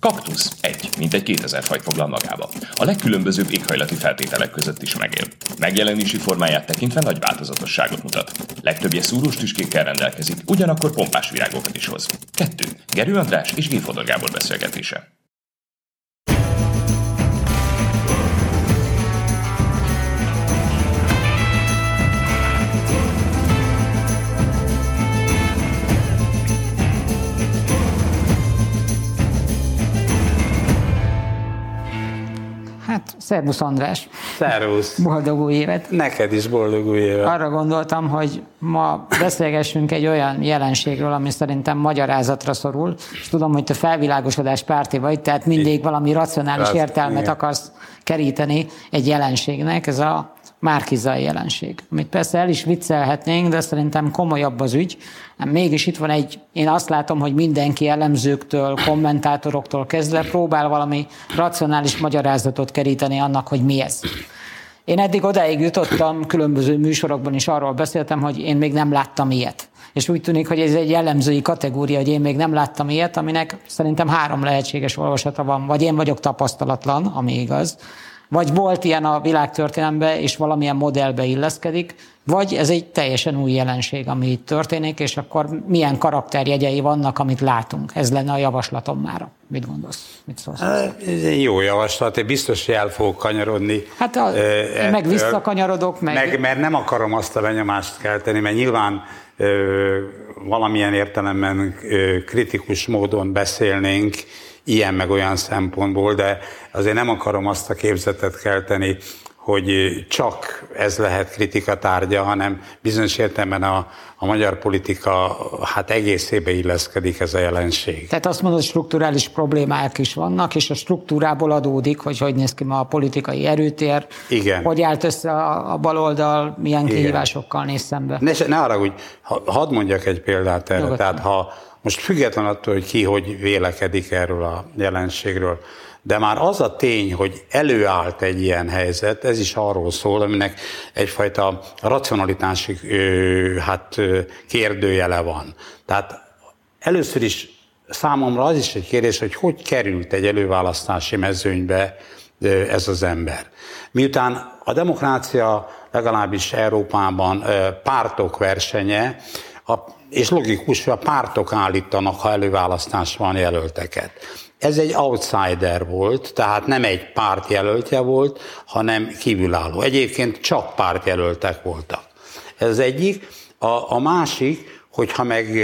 Kaktusz egy, mint egy 2000 fajt foglal magába. A legkülönbözőbb éghajlati feltételek között is megél. Megjelenési formáját tekintve nagy változatosságot mutat. Legtöbbje szúrós tüskékkel rendelkezik, ugyanakkor pompás virágokat is hoz. Kettő. Gerő András és G. Fodor Gábor beszélgetése. Hát, szervusz András. Szervusz. Boldog új évet. Neked is boldog új évet. Arra gondoltam, hogy ma beszélgessünk egy olyan jelenségről, ami szerintem magyarázatra szorul, és tudom, hogy te felvilágosodás párti vagy, tehát mindig valami racionális értelmet akarsz keríteni egy jelenségnek, ez a márkizai jelenség. Amit persze el is viccelhetnénk, de szerintem komolyabb az ügy. Mégis itt van egy, én azt látom, hogy mindenki elemzőktől, kommentátoroktól kezdve próbál valami racionális magyarázatot keríteni annak, hogy mi ez. Én eddig odáig jutottam, különböző műsorokban is arról beszéltem, hogy én még nem láttam ilyet. És úgy tűnik, hogy ez egy jellemzői kategória, hogy én még nem láttam ilyet, aminek szerintem három lehetséges olvasata van. Vagy én vagyok tapasztalatlan, ami igaz, vagy volt ilyen a világtörténelemben, és valamilyen modellbe illeszkedik, vagy ez egy teljesen új jelenség, ami itt történik, és akkor milyen karakterjegyei vannak, amit látunk. Ez lenne a javaslatom mára. Mit gondolsz? Mit szólsz? Ez egy jó javaslat, én biztos, hogy el fogok kanyarodni. Hát a, én meg visszakanyarodok, meg... meg... Mert nem akarom azt a benyomást kelteni, mert nyilván valamilyen értelemben kritikus módon beszélnénk, ilyen meg olyan szempontból, de azért nem akarom azt a képzetet kelteni, hogy csak ez lehet kritika tárgya, hanem bizonyos értelemben a, a magyar politika hát egészébe illeszkedik ez a jelenség. Tehát azt mondod, hogy strukturális problémák is vannak, és a struktúrából adódik, hogy hogy néz ki ma a politikai erőtér, Igen. hogy állt össze a, a baloldal, milyen Igen. kihívásokkal néz szembe. Ne, ne arra, hogy ha, hadd mondjak egy példát erre. Nyugodtan. Tehát ha most független attól, hogy ki hogy vélekedik erről a jelenségről, de már az a tény, hogy előállt egy ilyen helyzet, ez is arról szól, aminek egyfajta racionalitási hát, kérdőjele van. Tehát először is számomra az is egy kérdés, hogy hogy került egy előválasztási mezőnybe ez az ember. Miután a demokrácia legalábbis Európában pártok versenye, a, és logikus, hogy a pártok állítanak, ha előválasztás van jelölteket. Ez egy outsider volt, tehát nem egy párt jelöltje volt, hanem kívülálló. Egyébként csak pártjelöltek voltak. Ez egyik. A, a másik, hogyha meg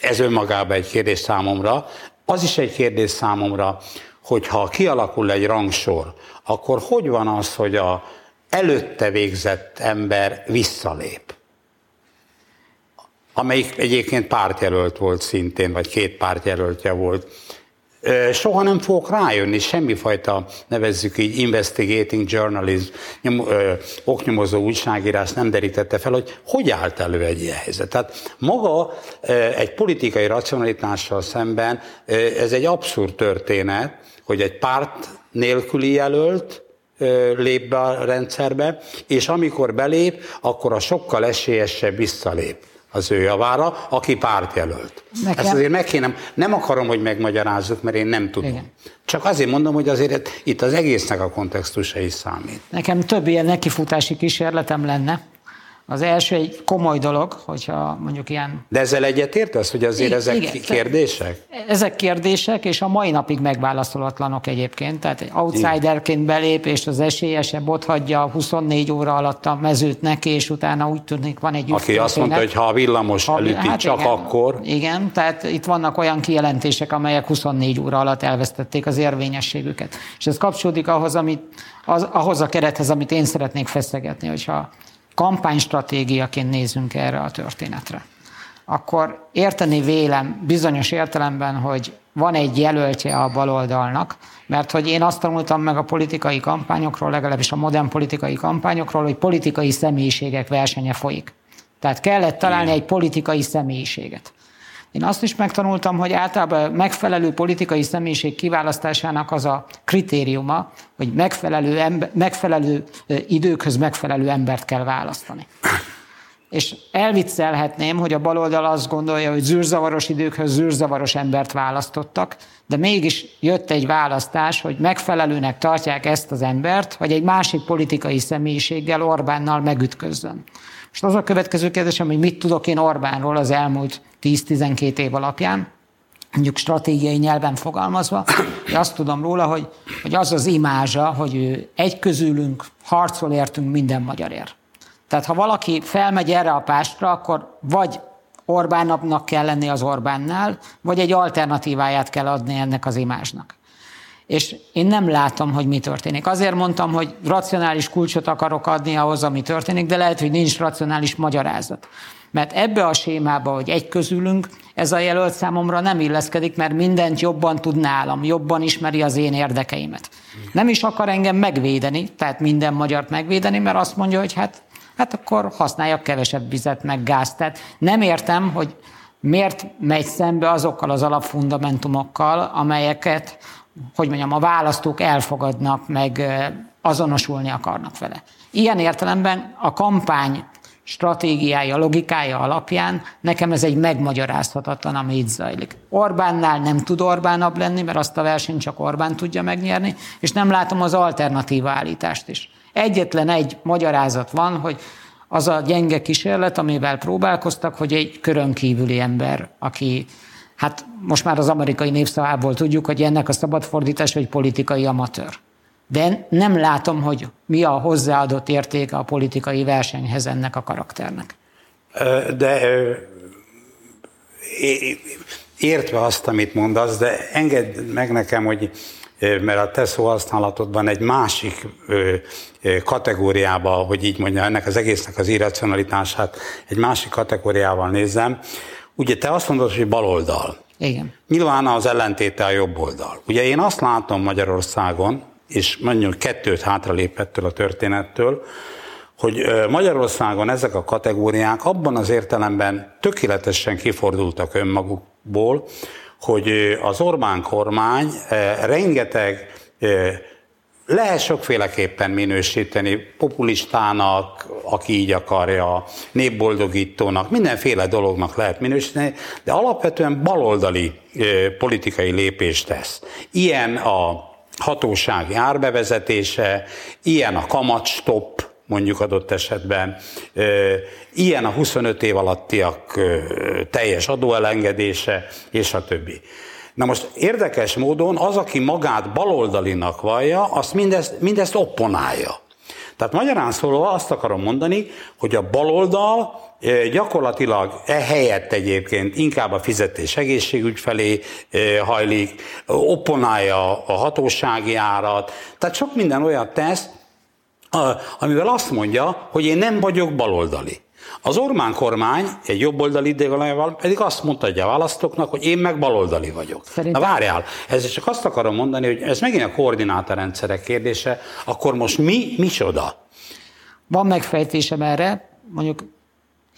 ez önmagában egy kérdés számomra, az is egy kérdés számomra, hogy ha kialakul egy rangsor, akkor hogy van az, hogy a előtte végzett ember visszalép? Amelyik egyébként pártjelölt volt szintén, vagy két pártjelöltje volt. Soha nem fogok rájönni, semmifajta, nevezzük így, investigating journalism, nyom, ö, oknyomozó újságírás nem derítette fel, hogy hogy állt elő egy ilyen helyzet. Tehát maga ö, egy politikai racionalitással szemben ö, ez egy abszurd történet, hogy egy párt nélküli jelölt, lép be a rendszerbe, és amikor belép, akkor a sokkal esélyesebb visszalép az ő javára, aki pártjelölt. Nekem- Ezt azért meg kéne, nem akarom, hogy megmagyarázzuk, mert én nem tudom. Igen. Csak azért mondom, hogy azért itt az egésznek a kontextusa is számít. Nekem több ilyen nekifutási kísérletem lenne. Az első egy komoly dolog, hogyha mondjuk ilyen De ezzel egyetértesz, hogy azért Igen, ezek igen. kérdések? Ezek kérdések, és a mai napig megválaszolatlanok egyébként. Tehát egy outsiderként belép, és az esélyesebb ott hagyja 24 óra alatt a mezőt neki, és utána úgy tűnik van egy Aki azt mondta, hogy ha a villamos Ha- elüti, hát csak igen, akkor. Igen, tehát itt vannak olyan kijelentések, amelyek 24 óra alatt elvesztették az érvényességüket. És ez kapcsolódik ahhoz, amit, az, ahhoz a kerethez, amit én szeretnék feszegetni, hogyha kampánystratégiaként nézünk erre a történetre akkor érteni vélem bizonyos értelemben, hogy van egy jelöltje a baloldalnak, mert hogy én azt tanultam meg a politikai kampányokról, legalábbis a modern politikai kampányokról, hogy politikai személyiségek versenye folyik. Tehát kellett találni egy politikai személyiséget. Én azt is megtanultam, hogy általában megfelelő politikai személyiség kiválasztásának az a kritériuma, hogy megfelelő, ember, megfelelő időkhöz megfelelő embert kell választani. és elviccelhetném, hogy a baloldal azt gondolja, hogy zűrzavaros időkhöz zűrzavaros embert választottak, de mégis jött egy választás, hogy megfelelőnek tartják ezt az embert, hogy egy másik politikai személyiséggel Orbánnal megütközzön. Most az a következő kérdésem, hogy mit tudok én Orbánról az elmúlt 10-12 év alapján, mondjuk stratégiai nyelven fogalmazva, hogy azt tudom róla, hogy, hogy az az imázsa, hogy ő egy közülünk harcol értünk minden magyarért. Tehát ha valaki felmegy erre a pástra, akkor vagy Orbánnak kell lenni az Orbánnál, vagy egy alternatíváját kell adni ennek az imázsnak. És én nem látom, hogy mi történik. Azért mondtam, hogy racionális kulcsot akarok adni ahhoz, ami történik, de lehet, hogy nincs racionális magyarázat. Mert ebbe a sémába, hogy egy közülünk, ez a jelölt számomra nem illeszkedik, mert mindent jobban tud nálam, jobban ismeri az én érdekeimet. Nem is akar engem megvédeni, tehát minden magyart megvédeni, mert azt mondja, hogy hát hát akkor használjak kevesebb vizet, meg gázt. Tehát nem értem, hogy miért megy szembe azokkal az alapfundamentumokkal, amelyeket, hogy mondjam, a választók elfogadnak, meg azonosulni akarnak vele. Ilyen értelemben a kampány stratégiája, logikája alapján nekem ez egy megmagyarázhatatlan, ami itt zajlik. Orbánnál nem tud Orbánabb lenni, mert azt a versenyt csak Orbán tudja megnyerni, és nem látom az alternatíva állítást is. Egyetlen egy magyarázat van, hogy az a gyenge kísérlet, amivel próbálkoztak, hogy egy körön kívüli ember, aki, hát most már az amerikai népszavából tudjuk, hogy ennek a szabad fordítás egy politikai amatőr. De nem látom, hogy mi a hozzáadott értéke a politikai versenyhez ennek a karakternek. De értve azt, amit mondasz, de engedd meg nekem, hogy mert a te szóhasználatodban egy másik kategóriába, hogy így mondja, ennek az egésznek az irracionalitását egy másik kategóriával nézem. Ugye te azt mondod, hogy baloldal. Igen. Nyilván az ellentéte a jobb oldal. Ugye én azt látom Magyarországon, és mondjuk kettőt hátralép a történettől, hogy Magyarországon ezek a kategóriák abban az értelemben tökéletesen kifordultak önmagukból, hogy az Orbán kormány rengeteg lehet sokféleképpen minősíteni, populistának, aki így akarja, népboldogítónak, mindenféle dolognak lehet minősíteni, de alapvetően baloldali politikai lépést tesz. Ilyen a hatósági árbevezetése, ilyen a kamatstop, mondjuk adott esetben. Ilyen a 25 év alattiak teljes adóelengedése, és a többi. Na most érdekes módon az, aki magát baloldalinak vallja, azt mindezt, mindezt opponálja. Tehát magyarán szólva azt akarom mondani, hogy a baloldal gyakorlatilag e helyett egyébként inkább a fizetés egészségügy felé hajlik, opponálja a hatósági árat, tehát sok minden olyat tesz, amivel azt mondja, hogy én nem vagyok baloldali. Az Ormán kormány egy jobboldali idegalajával pedig azt mondta a választóknak, hogy én meg baloldali vagyok. Szerintem... Na várjál, ezzel csak azt akarom mondani, hogy ez megint a koordinátorrendszerek kérdése, akkor most mi, micsoda? Van megfejtésem erre, mondjuk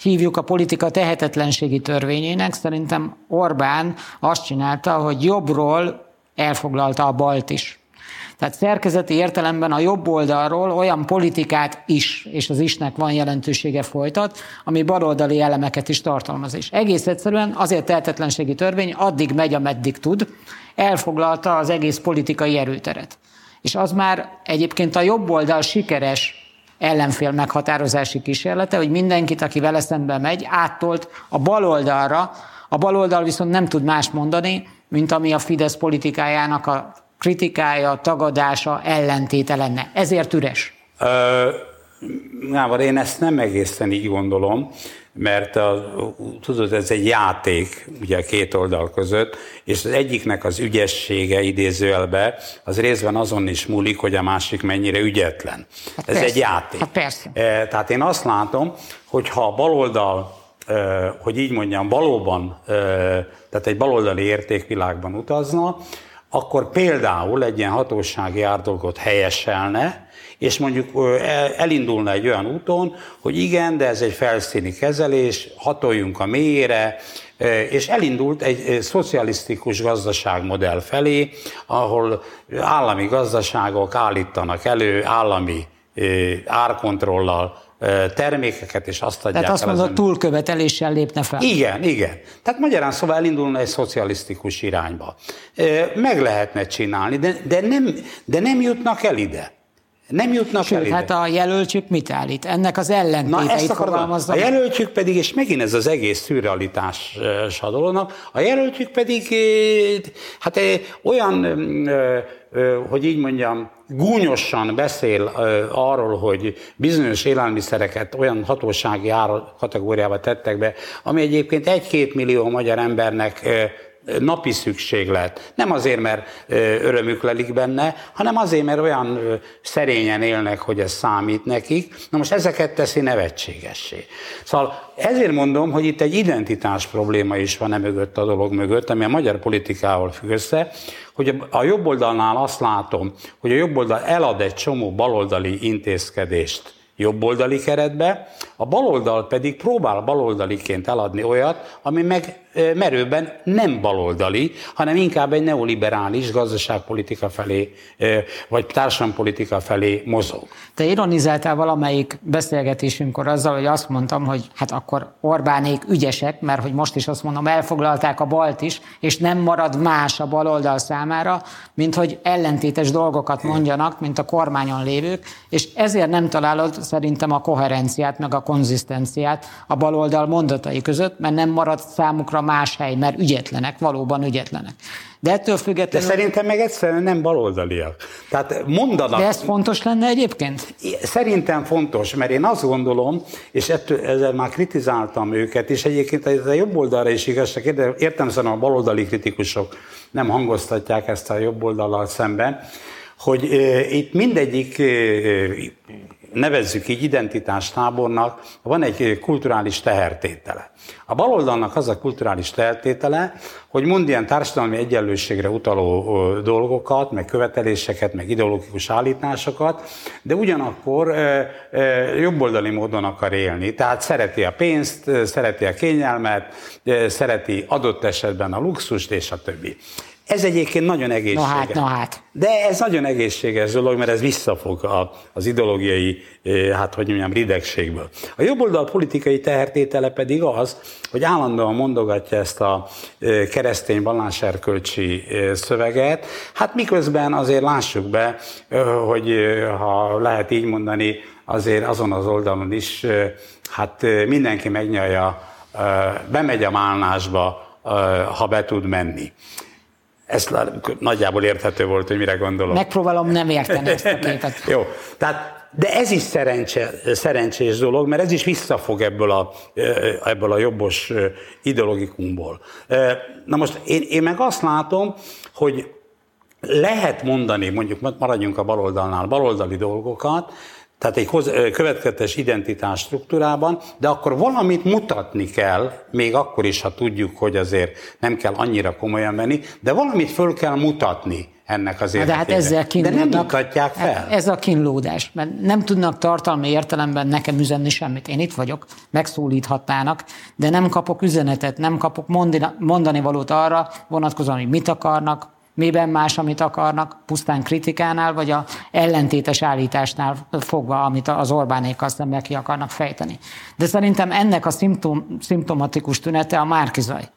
hívjuk a politika tehetetlenségi törvényének, szerintem Orbán azt csinálta, hogy jobbról elfoglalta a balt is. Tehát szerkezeti értelemben a jobb oldalról olyan politikát is, és az isnek van jelentősége folytat, ami baloldali elemeket is tartalmaz. És egész egyszerűen azért tehetetlenségi törvény addig megy, ameddig tud, elfoglalta az egész politikai erőteret. És az már egyébként a jobb oldal sikeres ellenfél meghatározási kísérlete, hogy mindenkit, aki vele szembe megy, áttolt a baloldalra, a baloldal viszont nem tud más mondani, mint ami a Fidesz politikájának a kritikája, tagadása ellentéte lenne. Ezért üres? Ö, Gábor, én ezt nem egészen így gondolom, mert a, tudod, ez egy játék ugye a két oldal között, és az egyiknek az ügyessége idézőjelbe, az részben azon is múlik, hogy a másik mennyire ügyetlen. Hát ez persze. egy játék. Hát persze. Tehát én azt látom, hogy ha a baloldal hogy így mondjam, valóban, tehát egy baloldali értékvilágban utazna, akkor például egy ilyen hatósági árdolgot helyeselne, és mondjuk elindulna egy olyan úton, hogy igen, de ez egy felszíni kezelés, hatoljunk a mélyére, és elindult egy szocialisztikus gazdaságmodell felé, ahol állami gazdaságok állítanak elő állami árkontrollal termékeket, és azt adják Tehát azt mondod, túlköveteléssel lépne fel. Igen, igen. Tehát magyarán szóval elindulna egy szocialisztikus irányba. Meg lehetne csinálni, de, de, nem, de nem jutnak el ide. Nem jutnak Sőt, el ide. hát a jelöltjük mit állít? Ennek az ellentéteit fogalmazza. a jelöltjük pedig, és megint ez az egész szürrealitás a dolognak, a jelöltjük pedig hát olyan, hogy így mondjam, gúnyosan beszél arról, hogy bizonyos élelmiszereket olyan hatósági ár kategóriába tettek be, ami egyébként egy-két millió magyar embernek napi szükséglet. Nem azért, mert örömük lelik benne, hanem azért, mert olyan szerényen élnek, hogy ez számít nekik. Na most ezeket teszi nevetségessé. Szóval ezért mondom, hogy itt egy identitás probléma is van e mögött a dolog mögött, ami a magyar politikával függ össze, hogy a jobb oldalnál azt látom, hogy a jobb oldal elad egy csomó baloldali intézkedést jobboldali keretbe, a baloldal pedig próbál baloldaliként eladni olyat, ami meg merőben nem baloldali, hanem inkább egy neoliberális gazdaságpolitika felé, vagy társadalompolitika felé mozog. Te ironizáltál valamelyik beszélgetésünkkor azzal, hogy azt mondtam, hogy hát akkor Orbánék ügyesek, mert hogy most is azt mondom, elfoglalták a balt is, és nem marad más a baloldal számára, mint hogy ellentétes dolgokat mondjanak, mint a kormányon lévők, és ezért nem találod szerintem a koherenciát, meg a konzisztenciát a baloldal mondatai között, mert nem marad számukra más hely, mert ügyetlenek, valóban ügyetlenek. De ettől De függetlenül... szerintem meg egyszerűen nem baloldaliak. Tehát mondanak... De ez fontos lenne egyébként? Szerintem fontos, mert én azt gondolom, és ettől, ezzel már kritizáltam őket, és egyébként ez a jobb oldalra is igazság, de értem szerint a baloldali kritikusok nem hangoztatják ezt a jobb oldallal szemben, hogy e, itt mindegyik, e, nevezzük így identitástábornak, van egy kulturális tehertétele. A baloldalnak az a kulturális tehertétele, hogy mond ilyen társadalmi egyenlőségre utaló dolgokat, meg követeléseket, meg ideológikus állításokat, de ugyanakkor jobboldali módon akar élni. Tehát szereti a pénzt, szereti a kényelmet, szereti adott esetben a luxust és a többi. Ez egyébként nagyon egészséges. Na hát, na hát. De ez nagyon egészséges dolog, mert ez visszafog a, az ideológiai, eh, hát hogy mondjam, ridegségből. A jobboldal politikai tehertétele pedig az, hogy állandóan mondogatja ezt a eh, keresztény valláserkölcsi eh, szöveget, hát miközben azért lássuk be, hogy ha lehet így mondani, azért azon az oldalon is, hát mindenki megnyalja, bemegy a málnásba, ha be tud menni. Ez nagyjából érthető volt, hogy mire gondolok. Megpróbálom nem érteni ezt a képet. Jó, tehát de ez is szerencse, szerencsés dolog, mert ez is visszafog ebből a, ebből a jobbos ideologikumból. Na most én, én meg azt látom, hogy lehet mondani, mondjuk maradjunk a baloldalnál, baloldali dolgokat, tehát egy következetes identitás struktúrában, de akkor valamit mutatni kell, még akkor is, ha tudjuk, hogy azért nem kell annyira komolyan venni, de valamit föl kell mutatni ennek az De hát ezzel De nem mutatják fel. Hát ez a kínlódás, mert nem tudnak tartalmi értelemben nekem üzenni semmit. Én itt vagyok, megszólíthatnának, de nem kapok üzenetet, nem kapok mondani, mondani valót arra vonatkozóan, hogy mit akarnak, miben más, amit akarnak, pusztán kritikánál, vagy a ellentétes állításnál fogva, amit az Orbánékkal szemben ki akarnak fejteni. De szerintem ennek a szimptom, szimptomatikus tünete a márkizaj.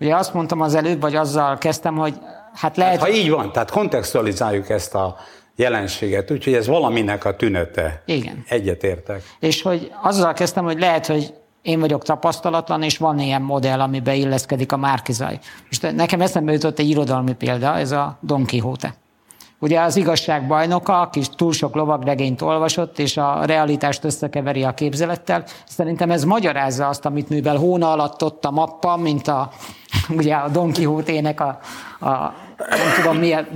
Ugye azt mondtam az előbb, vagy azzal kezdtem, hogy hát lehet... Hát, ha így van, tehát kontextualizáljuk ezt a jelenséget, úgyhogy ez valaminek a tünete. Igen. Egyetértek. És hogy azzal kezdtem, hogy lehet, hogy én vagyok tapasztalatlan, és van ilyen modell, amiben illeszkedik a márkizaj. Most nekem eszembe jutott egy irodalmi példa, ez a Don Quixote. Ugye az igazság bajnoka, aki túl sok lovagregényt olvasott, és a realitást összekeveri a képzelettel. Szerintem ez magyarázza azt, amit művel hóna alatt ott a mappa, mint a, ugye a Don Quixote-nek a, a nem tudom milyen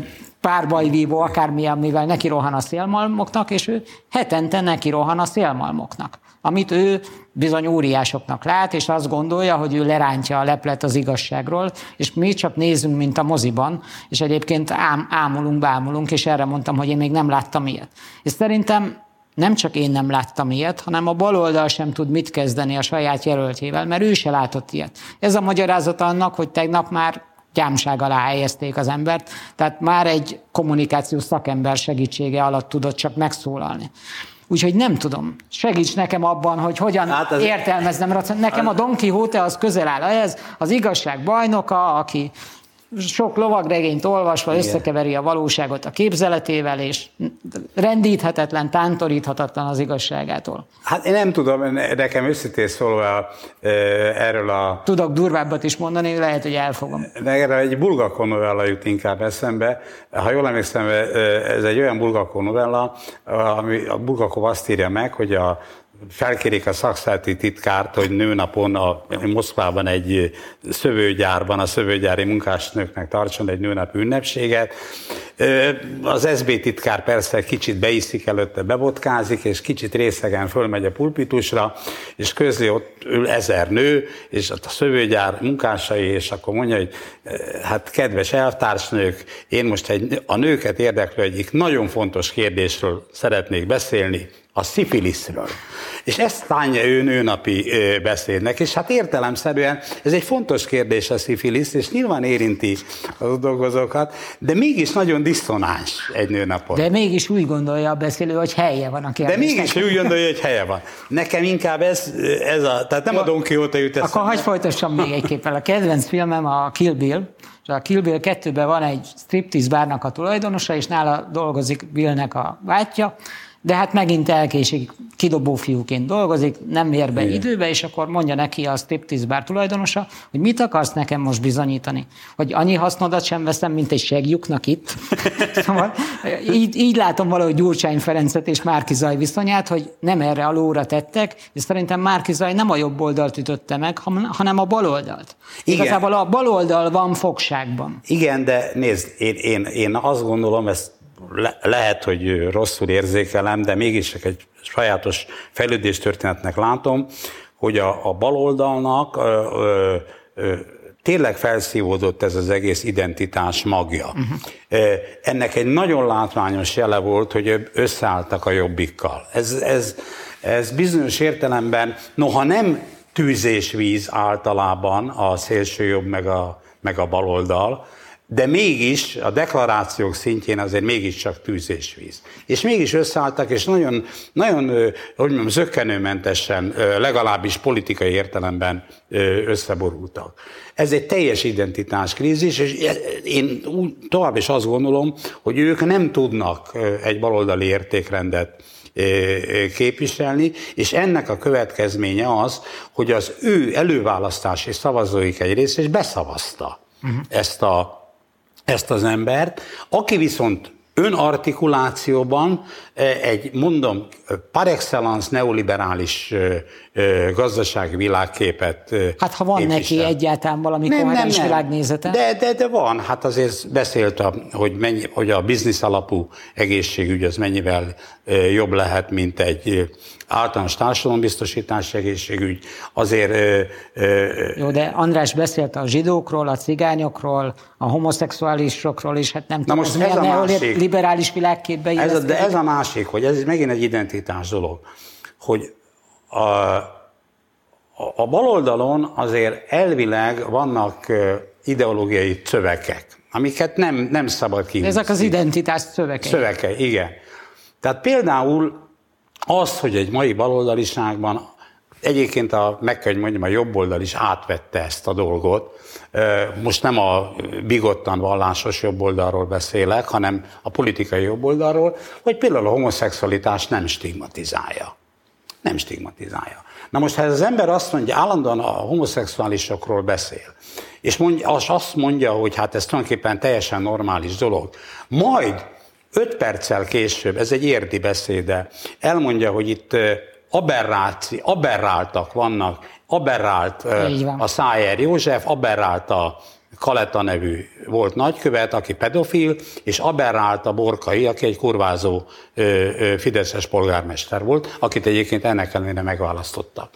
párbajvívó, akármilyen, mivel neki rohan a szélmalmoknak, és ő hetente neki rohan a szélmalmoknak amit ő bizony óriásoknak lát, és azt gondolja, hogy ő lerántja a leplet az igazságról, és mi csak nézünk, mint a moziban, és egyébként ám, ámulunk, bámulunk, és erre mondtam, hogy én még nem láttam ilyet. És szerintem nem csak én nem láttam ilyet, hanem a baloldal sem tud mit kezdeni a saját jelöltjével, mert ő se látott ilyet. Ez a magyarázat annak, hogy tegnap már gyámság alá helyezték az embert, tehát már egy kommunikációs szakember segítsége alatt tudott csak megszólalni. Úgyhogy nem tudom. Segíts nekem abban, hogy hogyan hát az... értelmeznem. Nekem a Don Quixote az közel áll ehhez, az igazság bajnoka, aki sok lovagregényt olvasva Igen. összekeveri a valóságot a képzeletével, és rendíthetetlen, tántoríthatatlan az igazságától. Hát én nem tudom, nekem őszintén szólva erről a... Tudok durvábbat is mondani, lehet, hogy elfogom. Erre egy bulgakon novella jut inkább eszembe. Ha jól emlékszem, ez egy olyan bulgakon novella, ami a Bulgakov azt írja meg, hogy a felkérik a szakszáti titkárt, hogy nőnapon a Moszkvában egy szövőgyárban a szövőgyári munkásnőknek tartson egy nőnap ünnepséget. Az SB titkár persze kicsit beiszik előtte, bebotkázik, és kicsit részegen fölmegy a pulpitusra, és közé ott ül ezer nő, és ott a szövőgyár munkásai, és akkor mondja, hogy hát kedves elvtársnők, én most egy, a nőket érdeklő egyik nagyon fontos kérdésről szeretnék beszélni, a szifiliszről. És ezt tánja ő nőnapi beszédnek, és hát értelemszerűen ez egy fontos kérdés a szifilisz, és nyilván érinti az dolgozókat, de mégis nagyon diszonáns egy nőnapon. De mégis úgy gondolja a beszélő, hogy helye van a kérdésnek. De mégis úgy gondolja, hogy helye van. Nekem inkább ez, ez a, tehát nem Jó, a Don Quixote jut Akkor hagyj folytassam még egy képpel. A kedvenc filmem a Kill Bill, és a Kill Bill 2-ben van egy striptease bárnak a tulajdonosa, és nála dolgozik Billnek a bátyja, de hát megint elkésik, kidobó fiúként dolgozik, nem ér be Igen. időbe, és akkor mondja neki a striptease bár tulajdonosa, hogy mit akarsz nekem most bizonyítani? Hogy annyi hasznodat sem veszem, mint egy segjuknak itt. szóval, így, így látom valahogy Gyurcsány Ferencet és Márki Zaj viszonyát, hogy nem erre a lóra tettek, és szerintem Márki Zaj nem a jobb oldalt ütötte meg, hanem a bal oldalt. Igen. Igazából a bal oldal van fogságban. Igen, de nézd, én, én, én azt gondolom, ezt le, lehet, hogy rosszul érzékelem, de mégis egy sajátos fejlődéstörténetnek látom, hogy a, a baloldalnak ö, ö, ö, tényleg felszívódott ez az egész identitás magja. Uh-huh. Ennek egy nagyon látványos jele volt, hogy összeálltak a jobbikkal. Ez, ez, ez bizonyos értelemben, noha nem tűzésvíz általában a szélső jobb meg a, meg a baloldal, de mégis a deklarációk szintjén azért mégiscsak tűzésvíz. És mégis összeálltak, és nagyon, nagyon hogy mondjam, zöggenőmentesen, legalábbis politikai értelemben összeborultak. Ez egy teljes identitáskrízis, és én úgy, tovább is azt gondolom, hogy ők nem tudnak egy baloldali értékrendet képviselni, és ennek a következménye az, hogy az ő előválasztási szavazóik egy része is beszavazta uh-huh. ezt a ezt az embert, aki viszont önartikulációban eh, egy, mondom, par excellence neoliberális eh, eh, gazdasági világképet Hát ha van képvisel. neki egyáltalán valami nem, nem, nem. világnézete. De, de, de van, hát azért beszélt, a, hogy, mennyi, hogy a biznisz alapú egészségügy az mennyivel jobb lehet, mint egy általános társadalombiztosítás egészségügy. Azért... Jó, de András beszélt a zsidókról, a cigányokról, a homoszexuálisokról is, hát nem Na tudom, most ez a másik, liberális világképbe ez a, De ez a másik, hogy ez megint egy identitás dolog, hogy a, a baloldalon azért elvileg vannak ideológiai szövekek, amiket nem, nem szabad kihúzni. Ezek az identitás szövekei. Szövekei, igen. Tehát például az, hogy egy mai baloldaliságban Egyébként a, meg kell, hogy mondjam, a jobb oldal is átvette ezt a dolgot. Most nem a bigottan vallásos jobb oldalról beszélek, hanem a politikai jobb oldalról, hogy például a homoszexualitást nem stigmatizálja. Nem stigmatizálja. Na most, ha ez az ember azt mondja, állandóan a homoszexuálisokról beszél, és mondja, azt mondja, hogy hát ez tulajdonképpen teljesen normális dolog, majd öt perccel később, ez egy érdi beszéde, elmondja, hogy itt aberráci, aberráltak vannak, aberrált a Szájer József, aberrált a Kaleta nevű volt nagykövet, aki pedofil, és aberrált a Borkai, aki egy kurvázó ö, ö, fideszes polgármester volt, akit egyébként ennek ellenére megválasztottak.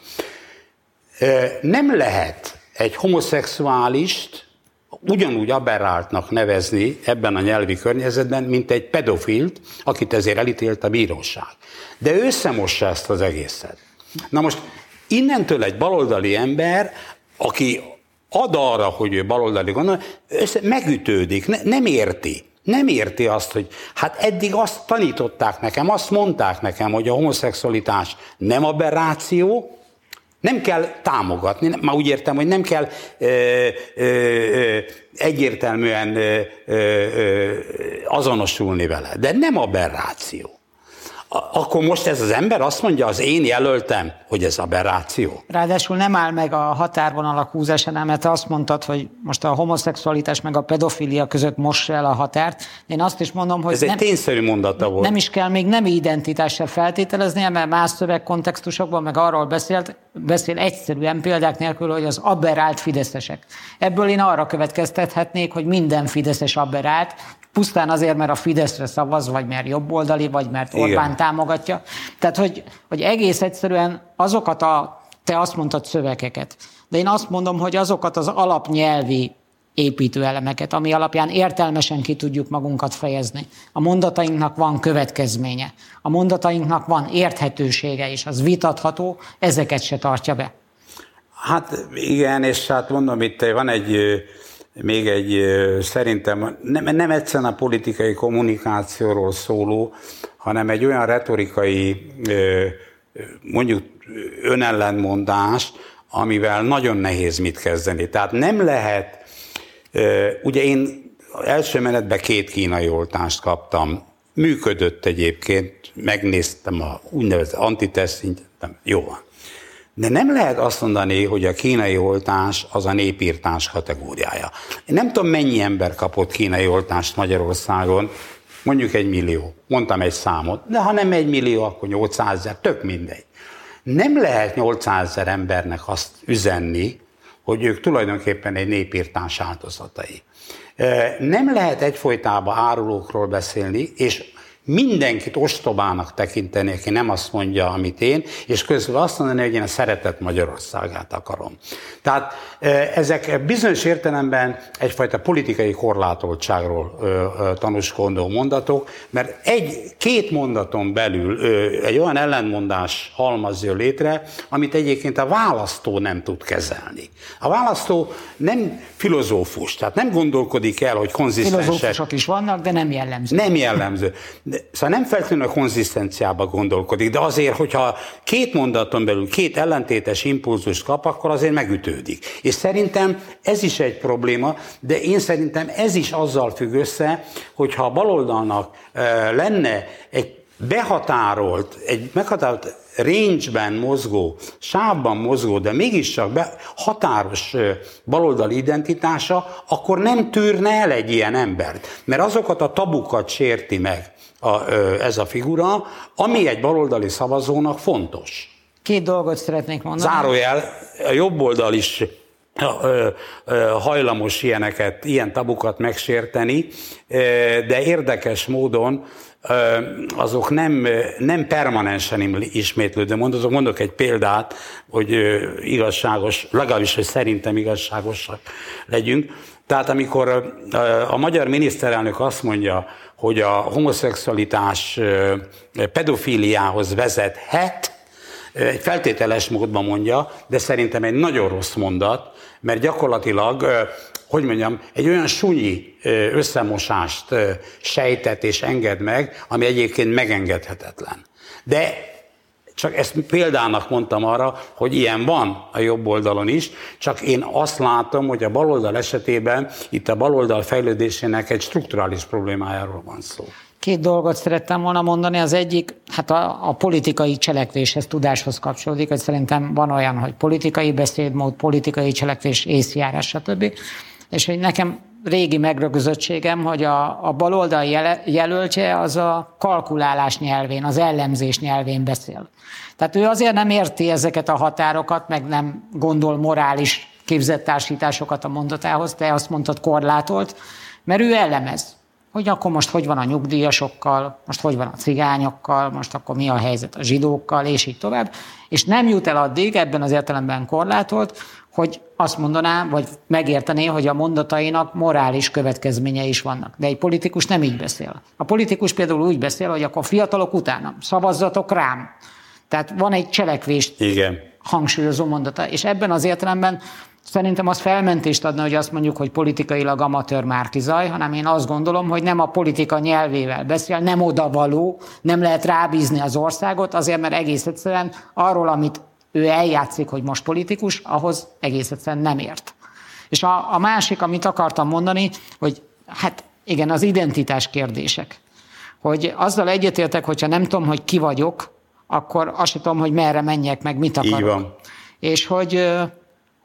Nem lehet egy homoszexuálist ugyanúgy aberráltnak nevezni ebben a nyelvi környezetben, mint egy pedofilt, akit ezért elítélt a bíróság. De ő összemossa ezt az egészet. Na most innentől egy baloldali ember, aki ad arra, hogy ő baloldali gondol, össze megütődik, ne, nem érti. Nem érti azt, hogy hát eddig azt tanították nekem, azt mondták nekem, hogy a homoszexualitás nem aberráció, nem kell támogatni, már úgy értem, hogy nem kell ö, ö, ö, egyértelműen ö, ö, azonosulni vele, de nem aberráció akkor most ez az ember azt mondja, az én jelöltem, hogy ez aberráció. Ráadásul nem áll meg a határvonalak húzásánál, mert azt mondtad, hogy most a homoszexualitás meg a pedofilia között mossa el a határt. Én azt is mondom, hogy ez nem, egy tényszerű mondata volt. Nem is kell még nem identitással feltételezni, mert más szövegkontextusokban meg arról beszélt, beszél egyszerűen példák nélkül, hogy az aberrált fideszesek. Ebből én arra következtethetnék, hogy minden fideszes aberrált, pusztán azért, mert a Fideszre szavaz, vagy mert jobboldali, vagy mert Orbán Igen. támogatja. Tehát, hogy, hogy egész egyszerűen azokat a, te azt mondtad szövegeket, de én azt mondom, hogy azokat az alapnyelvi építőelemeket, ami alapján értelmesen ki tudjuk magunkat fejezni. A mondatainknak van következménye, a mondatainknak van érthetősége, és az vitatható, ezeket se tartja be. Hát igen, és hát mondom, itt van egy még egy szerintem nem, nem egyszerűen a politikai kommunikációról szóló, hanem egy olyan retorikai mondjuk önellenmondás, amivel nagyon nehéz mit kezdeni. Tehát nem lehet, ugye én első menetben két kínai oltást kaptam, működött egyébként, megnéztem a úgynevezett antiteszt, jó van. De nem lehet azt mondani, hogy a kínai oltás az a népírtás kategóriája. Én nem tudom, mennyi ember kapott kínai oltást Magyarországon, mondjuk egy millió, mondtam egy számot, de ha nem egy millió, akkor 800 ezer, tök mindegy. Nem lehet 800 ezer embernek azt üzenni, hogy ők tulajdonképpen egy népírtás áldozatai. Nem lehet egyfolytában árulókról beszélni, és mindenkit ostobának tekinteni, aki nem azt mondja, amit én, és közül azt mondani, hogy én a szeretet Magyarországát akarom. Tehát ezek bizonyos értelemben egyfajta politikai korlátoltságról tanúskodó mondatok, mert egy-két mondaton belül egy olyan ellentmondás halmaz jön létre, amit egyébként a választó nem tud kezelni. A választó nem filozófus, tehát nem gondolkodik el, hogy konzisztensek. Filozófusok is vannak, de nem jellemző. Nem jellemző. De szóval nem feltétlenül a konzisztenciába gondolkodik, de azért, hogyha két mondaton belül két ellentétes impulzust kap, akkor azért megütődik. És szerintem ez is egy probléma, de én szerintem ez is azzal függ össze, hogyha a baloldalnak lenne egy behatárolt, egy meghatárolt range-ben mozgó, sávban mozgó, de mégiscsak be, határos baloldali identitása, akkor nem tűrne el egy ilyen embert. Mert azokat a tabukat sérti meg, a, ez a figura, ami egy baloldali szavazónak fontos. Két dolgot szeretnék mondani. Zárójel, a jobb oldal is hajlamos ilyeneket, ilyen tabukat megsérteni, de érdekes módon azok nem, nem permanensen ismétlődő mondatok. Mondok egy példát, hogy igazságos, legalábbis, hogy szerintem igazságosak legyünk. Tehát amikor a magyar miniszterelnök azt mondja, hogy a homoszexualitás pedofíliához vezethet, egy feltételes módban mondja, de szerintem egy nagyon rossz mondat, mert gyakorlatilag, hogy mondjam, egy olyan sunyi összemosást sejtet és enged meg, ami egyébként megengedhetetlen. De csak ezt példának mondtam arra, hogy ilyen van a jobb oldalon is, csak én azt látom, hogy a baloldal esetében itt a baloldal fejlődésének egy strukturális problémájáról van szó. Két dolgot szerettem volna mondani. Az egyik, hát a, a politikai cselekvéshez, tudáshoz kapcsolódik, hogy szerintem van olyan, hogy politikai beszédmód, politikai cselekvés, észjárás, stb. És hogy nekem régi megrögzöttségem, hogy a, a baloldal jelöltje az a kalkulálás nyelvén, az ellenzés nyelvén beszél. Tehát ő azért nem érti ezeket a határokat, meg nem gondol morális képzettársításokat a mondatához, te azt mondtad korlátolt, mert ő elemez hogy akkor most hogy van a nyugdíjasokkal, most hogy van a cigányokkal, most akkor mi a helyzet a zsidókkal, és így tovább. És nem jut el addig, ebben az értelemben korlátolt, hogy azt mondaná, vagy megértené, hogy a mondatainak morális következménye is vannak. De egy politikus nem így beszél. A politikus például úgy beszél, hogy akkor fiatalok utána, szavazzatok rám. Tehát van egy cselekvést Igen. hangsúlyozó mondata. És ebben az értelemben Szerintem az felmentést adna, hogy azt mondjuk, hogy politikailag amatőr Márkizaj, hanem én azt gondolom, hogy nem a politika nyelvével beszél, nem odavaló, nem lehet rábízni az országot, azért mert egész egyszerűen arról, amit ő eljátszik, hogy most politikus, ahhoz egész egyszerűen nem ért. És a, a másik, amit akartam mondani, hogy hát igen, az identitás kérdések. Hogy azzal egyetértek, hogyha nem tudom, hogy ki vagyok, akkor azt sem tudom, hogy merre menjek, meg mit akarok. Így van. És hogy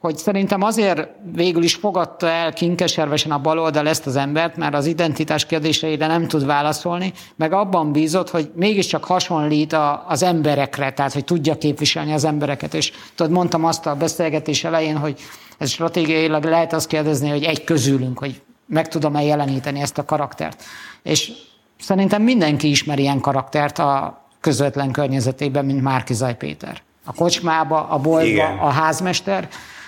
hogy szerintem azért végül is fogadta el kinkeservesen a baloldal ezt az embert, mert az identitás kérdéseire nem tud válaszolni, meg abban bízott, hogy mégiscsak hasonlít a, az emberekre, tehát hogy tudja képviselni az embereket. És tudod, mondtam azt a beszélgetés elején, hogy ez stratégiailag lehet azt kérdezni, hogy egy közülünk, hogy meg tudom-e jeleníteni ezt a karaktert. És szerintem mindenki ismer ilyen karaktert a közvetlen környezetében, mint Márkizaj Péter. A kocsmába, a boltba, Igen. a házmester,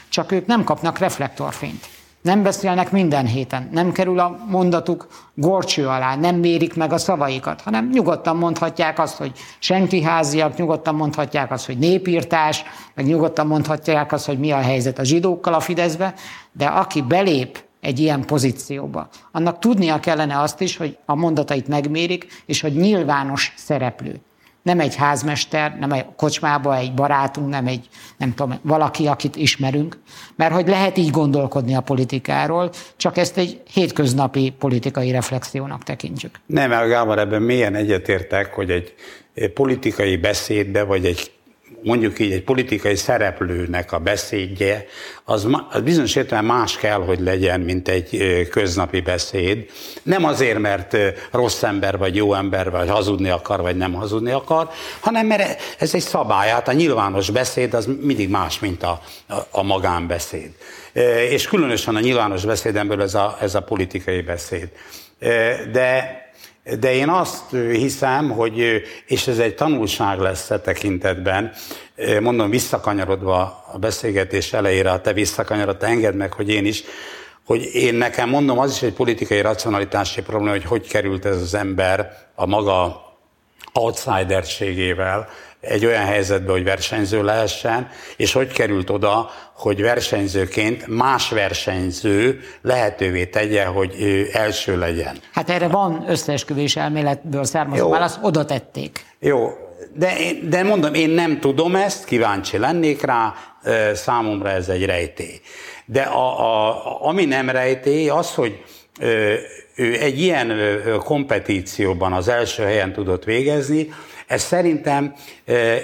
csak ők nem kapnak reflektorfényt. Nem beszélnek minden héten, nem kerül a mondatuk gorcső alá, nem mérik meg a szavaikat, hanem nyugodtan mondhatják azt, hogy senki háziak, nyugodtan mondhatják azt, hogy népírtás, meg nyugodtan mondhatják azt, hogy mi a helyzet a zsidókkal a Fideszbe, de aki belép egy ilyen pozícióba, annak tudnia kellene azt is, hogy a mondatait megmérik, és hogy nyilvános szereplő nem egy házmester, nem egy kocsmába egy barátunk, nem egy, nem tudom, valaki, akit ismerünk, mert hogy lehet így gondolkodni a politikáról, csak ezt egy hétköznapi politikai reflexiónak tekintjük. Nem, Gábor, ebben mélyen egyetértek, hogy egy politikai beszédbe, vagy egy mondjuk így egy politikai szereplőnek a beszédje, az, az bizonyos értelemben más kell, hogy legyen, mint egy köznapi beszéd. Nem azért, mert rossz ember, vagy jó ember, vagy hazudni akar, vagy nem hazudni akar, hanem mert ez egy szabály, hát a nyilvános beszéd az mindig más, mint a, a, magánbeszéd. És különösen a nyilvános beszédemből ez a, ez a politikai beszéd. De de én azt hiszem, hogy, és ez egy tanulság lesz e tekintetben, mondom, visszakanyarodva a beszélgetés elejére, a te visszakanyarod, te engedd meg, hogy én is, hogy én nekem mondom, az is egy politikai racionalitási probléma, hogy hogy került ez az ember a maga outsiderségével egy olyan helyzetbe, hogy versenyző lehessen, és hogy került oda, hogy versenyzőként más versenyző lehetővé tegye, hogy ő első legyen. Hát erre van összeesküvés elméletből származó válasz, oda tették. Jó, de, de mondom, én nem tudom ezt, kíváncsi lennék rá, számomra ez egy rejtély. De a, a, ami nem rejtély, az, hogy ő egy ilyen kompetícióban az első helyen tudott végezni, ez szerintem,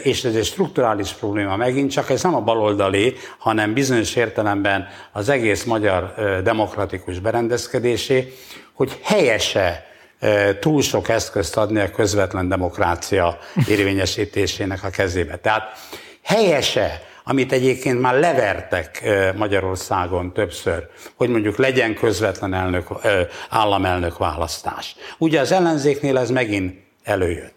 és ez egy strukturális probléma megint, csak ez nem a baloldali, hanem bizonyos értelemben az egész magyar demokratikus berendezkedésé, hogy helyese túl sok eszközt adni a közvetlen demokrácia érvényesítésének a kezébe. Tehát helyese, amit egyébként már levertek Magyarországon többször, hogy mondjuk legyen közvetlen elnök, államelnök választás. Ugye az ellenzéknél ez megint előjött.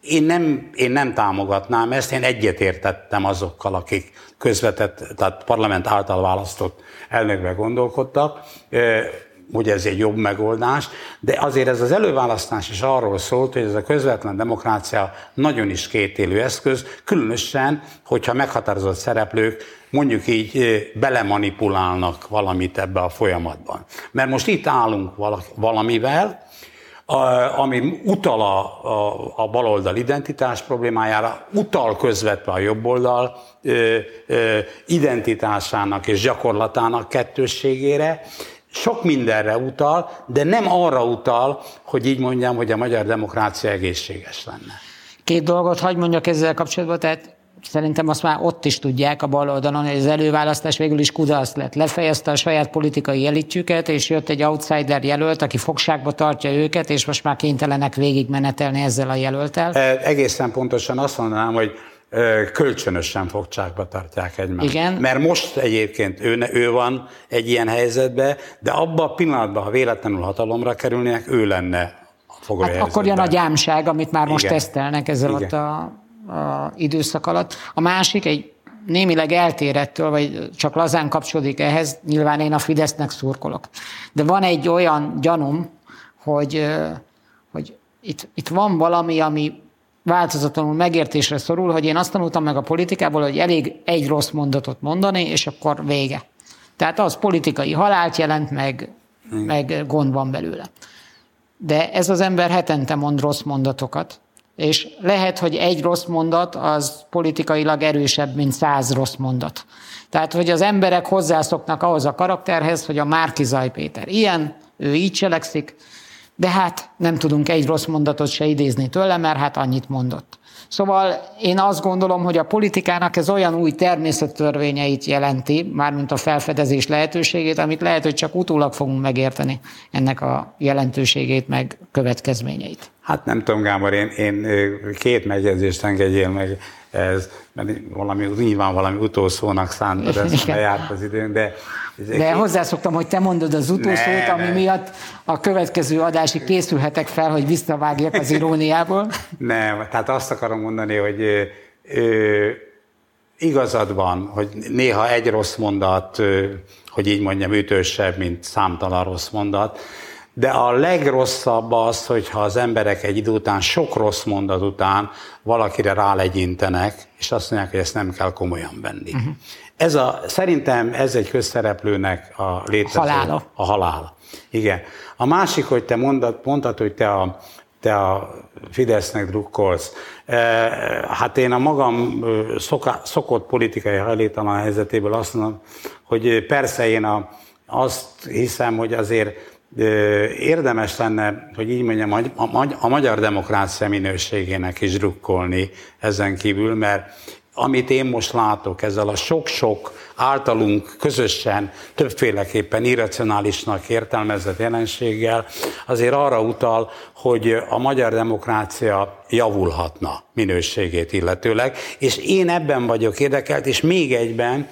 Én nem, én nem támogatnám ezt, én egyetértettem azokkal, akik közvetett, tehát parlament által választott elnökbe gondolkodtak, hogy ez egy jobb megoldás, de azért ez az előválasztás is arról szólt, hogy ez a közvetlen demokrácia nagyon is kétélő eszköz, különösen, hogyha meghatározott szereplők mondjuk így belemanipulálnak valamit ebbe a folyamatban. Mert most itt állunk valamivel, ami utal a, a, a baloldal identitás problémájára, utal közvetve a jobboldal identitásának és gyakorlatának kettősségére, sok mindenre utal, de nem arra utal, hogy így mondjam, hogy a magyar demokrácia egészséges lenne. Két dolgot hagy mondjak ezzel kapcsolatban, tehát szerintem azt már ott is tudják a bal oldalon, hogy az előválasztás végül is kudarc lett. Lefejezte a saját politikai elitjüket, és jött egy outsider jelölt, aki fogságba tartja őket, és most már kénytelenek végigmenetelni ezzel a jelöltel. E, egészen pontosan azt mondanám, hogy kölcsönösen fogságba tartják egymást. Igen. Mert most egyébként ő, ő van egy ilyen helyzetben, de abban a pillanatban, ha véletlenül hatalomra kerülnének, ő lenne a hát Akkor jön a gyámság, amit már most Igen. tesztelnek ezzel Igen. ott a a időszak alatt. A másik egy némileg eltérettől, vagy csak lazán kapcsolódik ehhez, nyilván én a Fidesznek szurkolok. De van egy olyan gyanum, hogy, hogy itt, itt van valami, ami változatlanul megértésre szorul, hogy én azt tanultam meg a politikából, hogy elég egy rossz mondatot mondani, és akkor vége. Tehát az politikai halált jelent, meg, meg gond van belőle. De ez az ember hetente mond rossz mondatokat, és lehet, hogy egy rossz mondat az politikailag erősebb, mint száz rossz mondat. Tehát, hogy az emberek hozzászoknak ahhoz a karakterhez, hogy a Márkizaj Péter ilyen, ő így cselekszik, de hát nem tudunk egy rossz mondatot se idézni tőle, mert hát annyit mondott. Szóval én azt gondolom, hogy a politikának ez olyan új természettörvényeit jelenti, mármint a felfedezés lehetőségét, amit lehet, hogy csak utólag fogunk megérteni ennek a jelentőségét, meg következményeit. Hát nem tudom, Gábor, én, én két megjegyzést engedjél meg ez, mert valami, nyilván valami utolsónak szántad, ezt lejárt az időnk, de de hozzászoktam, hogy te mondod az utolsót, ami ne. miatt a következő adásig készülhetek fel, hogy visszavágjak az iróniából. Nem, tehát azt akarom mondani, hogy ö, igazad van, hogy néha egy rossz mondat, ö, hogy így mondjam, ütősebb, mint számtalan rossz mondat, de a legrosszabb az, hogyha az emberek egy idő után, sok rossz mondat után valakire rálegyintenek, és azt mondják, hogy ezt nem kell komolyan venni. Uh-huh. Ez a, szerintem ez egy közszereplőnek a létező. Halála. A halál. Igen. A másik, hogy te mondtad, mondtad hogy te a, te a Fidesznek drukkolsz. E, hát én a magam szoka, szokott politikai hajlétalan helyzetéből azt mondom, hogy persze én a, azt hiszem, hogy azért érdemes lenne, hogy így mondjam, a magyar demokrácia minőségének is drukkolni ezen kívül, mert amit én most látok ezzel a sok-sok általunk közösen többféleképpen irracionálisnak értelmezett jelenséggel, azért arra utal, hogy a magyar demokrácia javulhatna minőségét illetőleg, és én ebben vagyok érdekelt, és még egyben,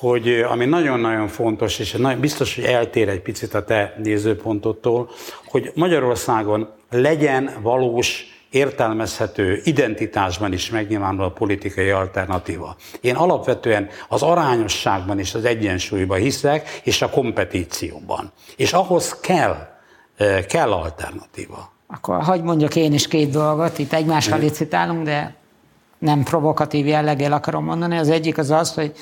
hogy ami nagyon-nagyon fontos, és biztos, hogy eltér egy picit a te nézőpontottól, hogy Magyarországon legyen valós értelmezhető identitásban is megnyilvánul a politikai alternatíva. Én alapvetően az arányosságban és az egyensúlyban hiszek, és a kompetícióban. És ahhoz kell, kell alternatíva. Akkor hagyd mondjak én is két dolgot, itt egymással licitálunk, de nem provokatív jelleggel akarom mondani. Az egyik az az, hogy,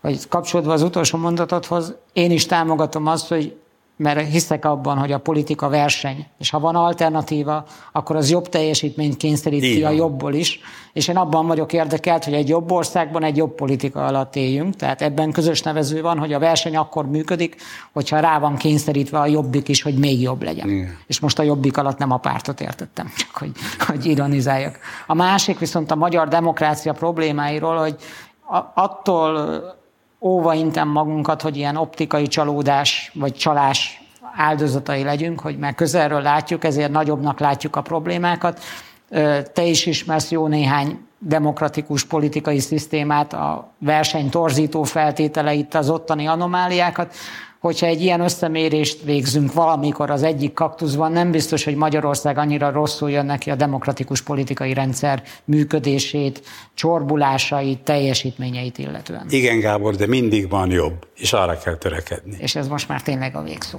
hogy kapcsolódva az utolsó mondatodhoz, én is támogatom azt, hogy mert hiszek abban, hogy a politika verseny, és ha van alternatíva, akkor az jobb teljesítményt kényszeríti a jobbból is, és én abban vagyok érdekelt, hogy egy jobb országban egy jobb politika alatt éljünk, tehát ebben közös nevező van, hogy a verseny akkor működik, hogyha rá van kényszerítve a jobbik is, hogy még jobb legyen. Igen. És most a jobbik alatt nem a pártot értettem, csak hogy, hogy ironizáljak. A másik viszont a magyar demokrácia problémáiról, hogy attól óva intem magunkat, hogy ilyen optikai csalódás vagy csalás áldozatai legyünk, hogy már közelről látjuk, ezért nagyobbnak látjuk a problémákat. Te is ismersz jó néhány demokratikus politikai szisztémát, a verseny torzító feltételeit, az ottani anomáliákat hogyha egy ilyen összemérést végzünk valamikor az egyik kaktuszban, nem biztos, hogy Magyarország annyira rosszul jön neki a demokratikus politikai rendszer működését, csorbulásait, teljesítményeit illetően. Igen, Gábor, de mindig van jobb, és arra kell törekedni. És ez most már tényleg a végszó.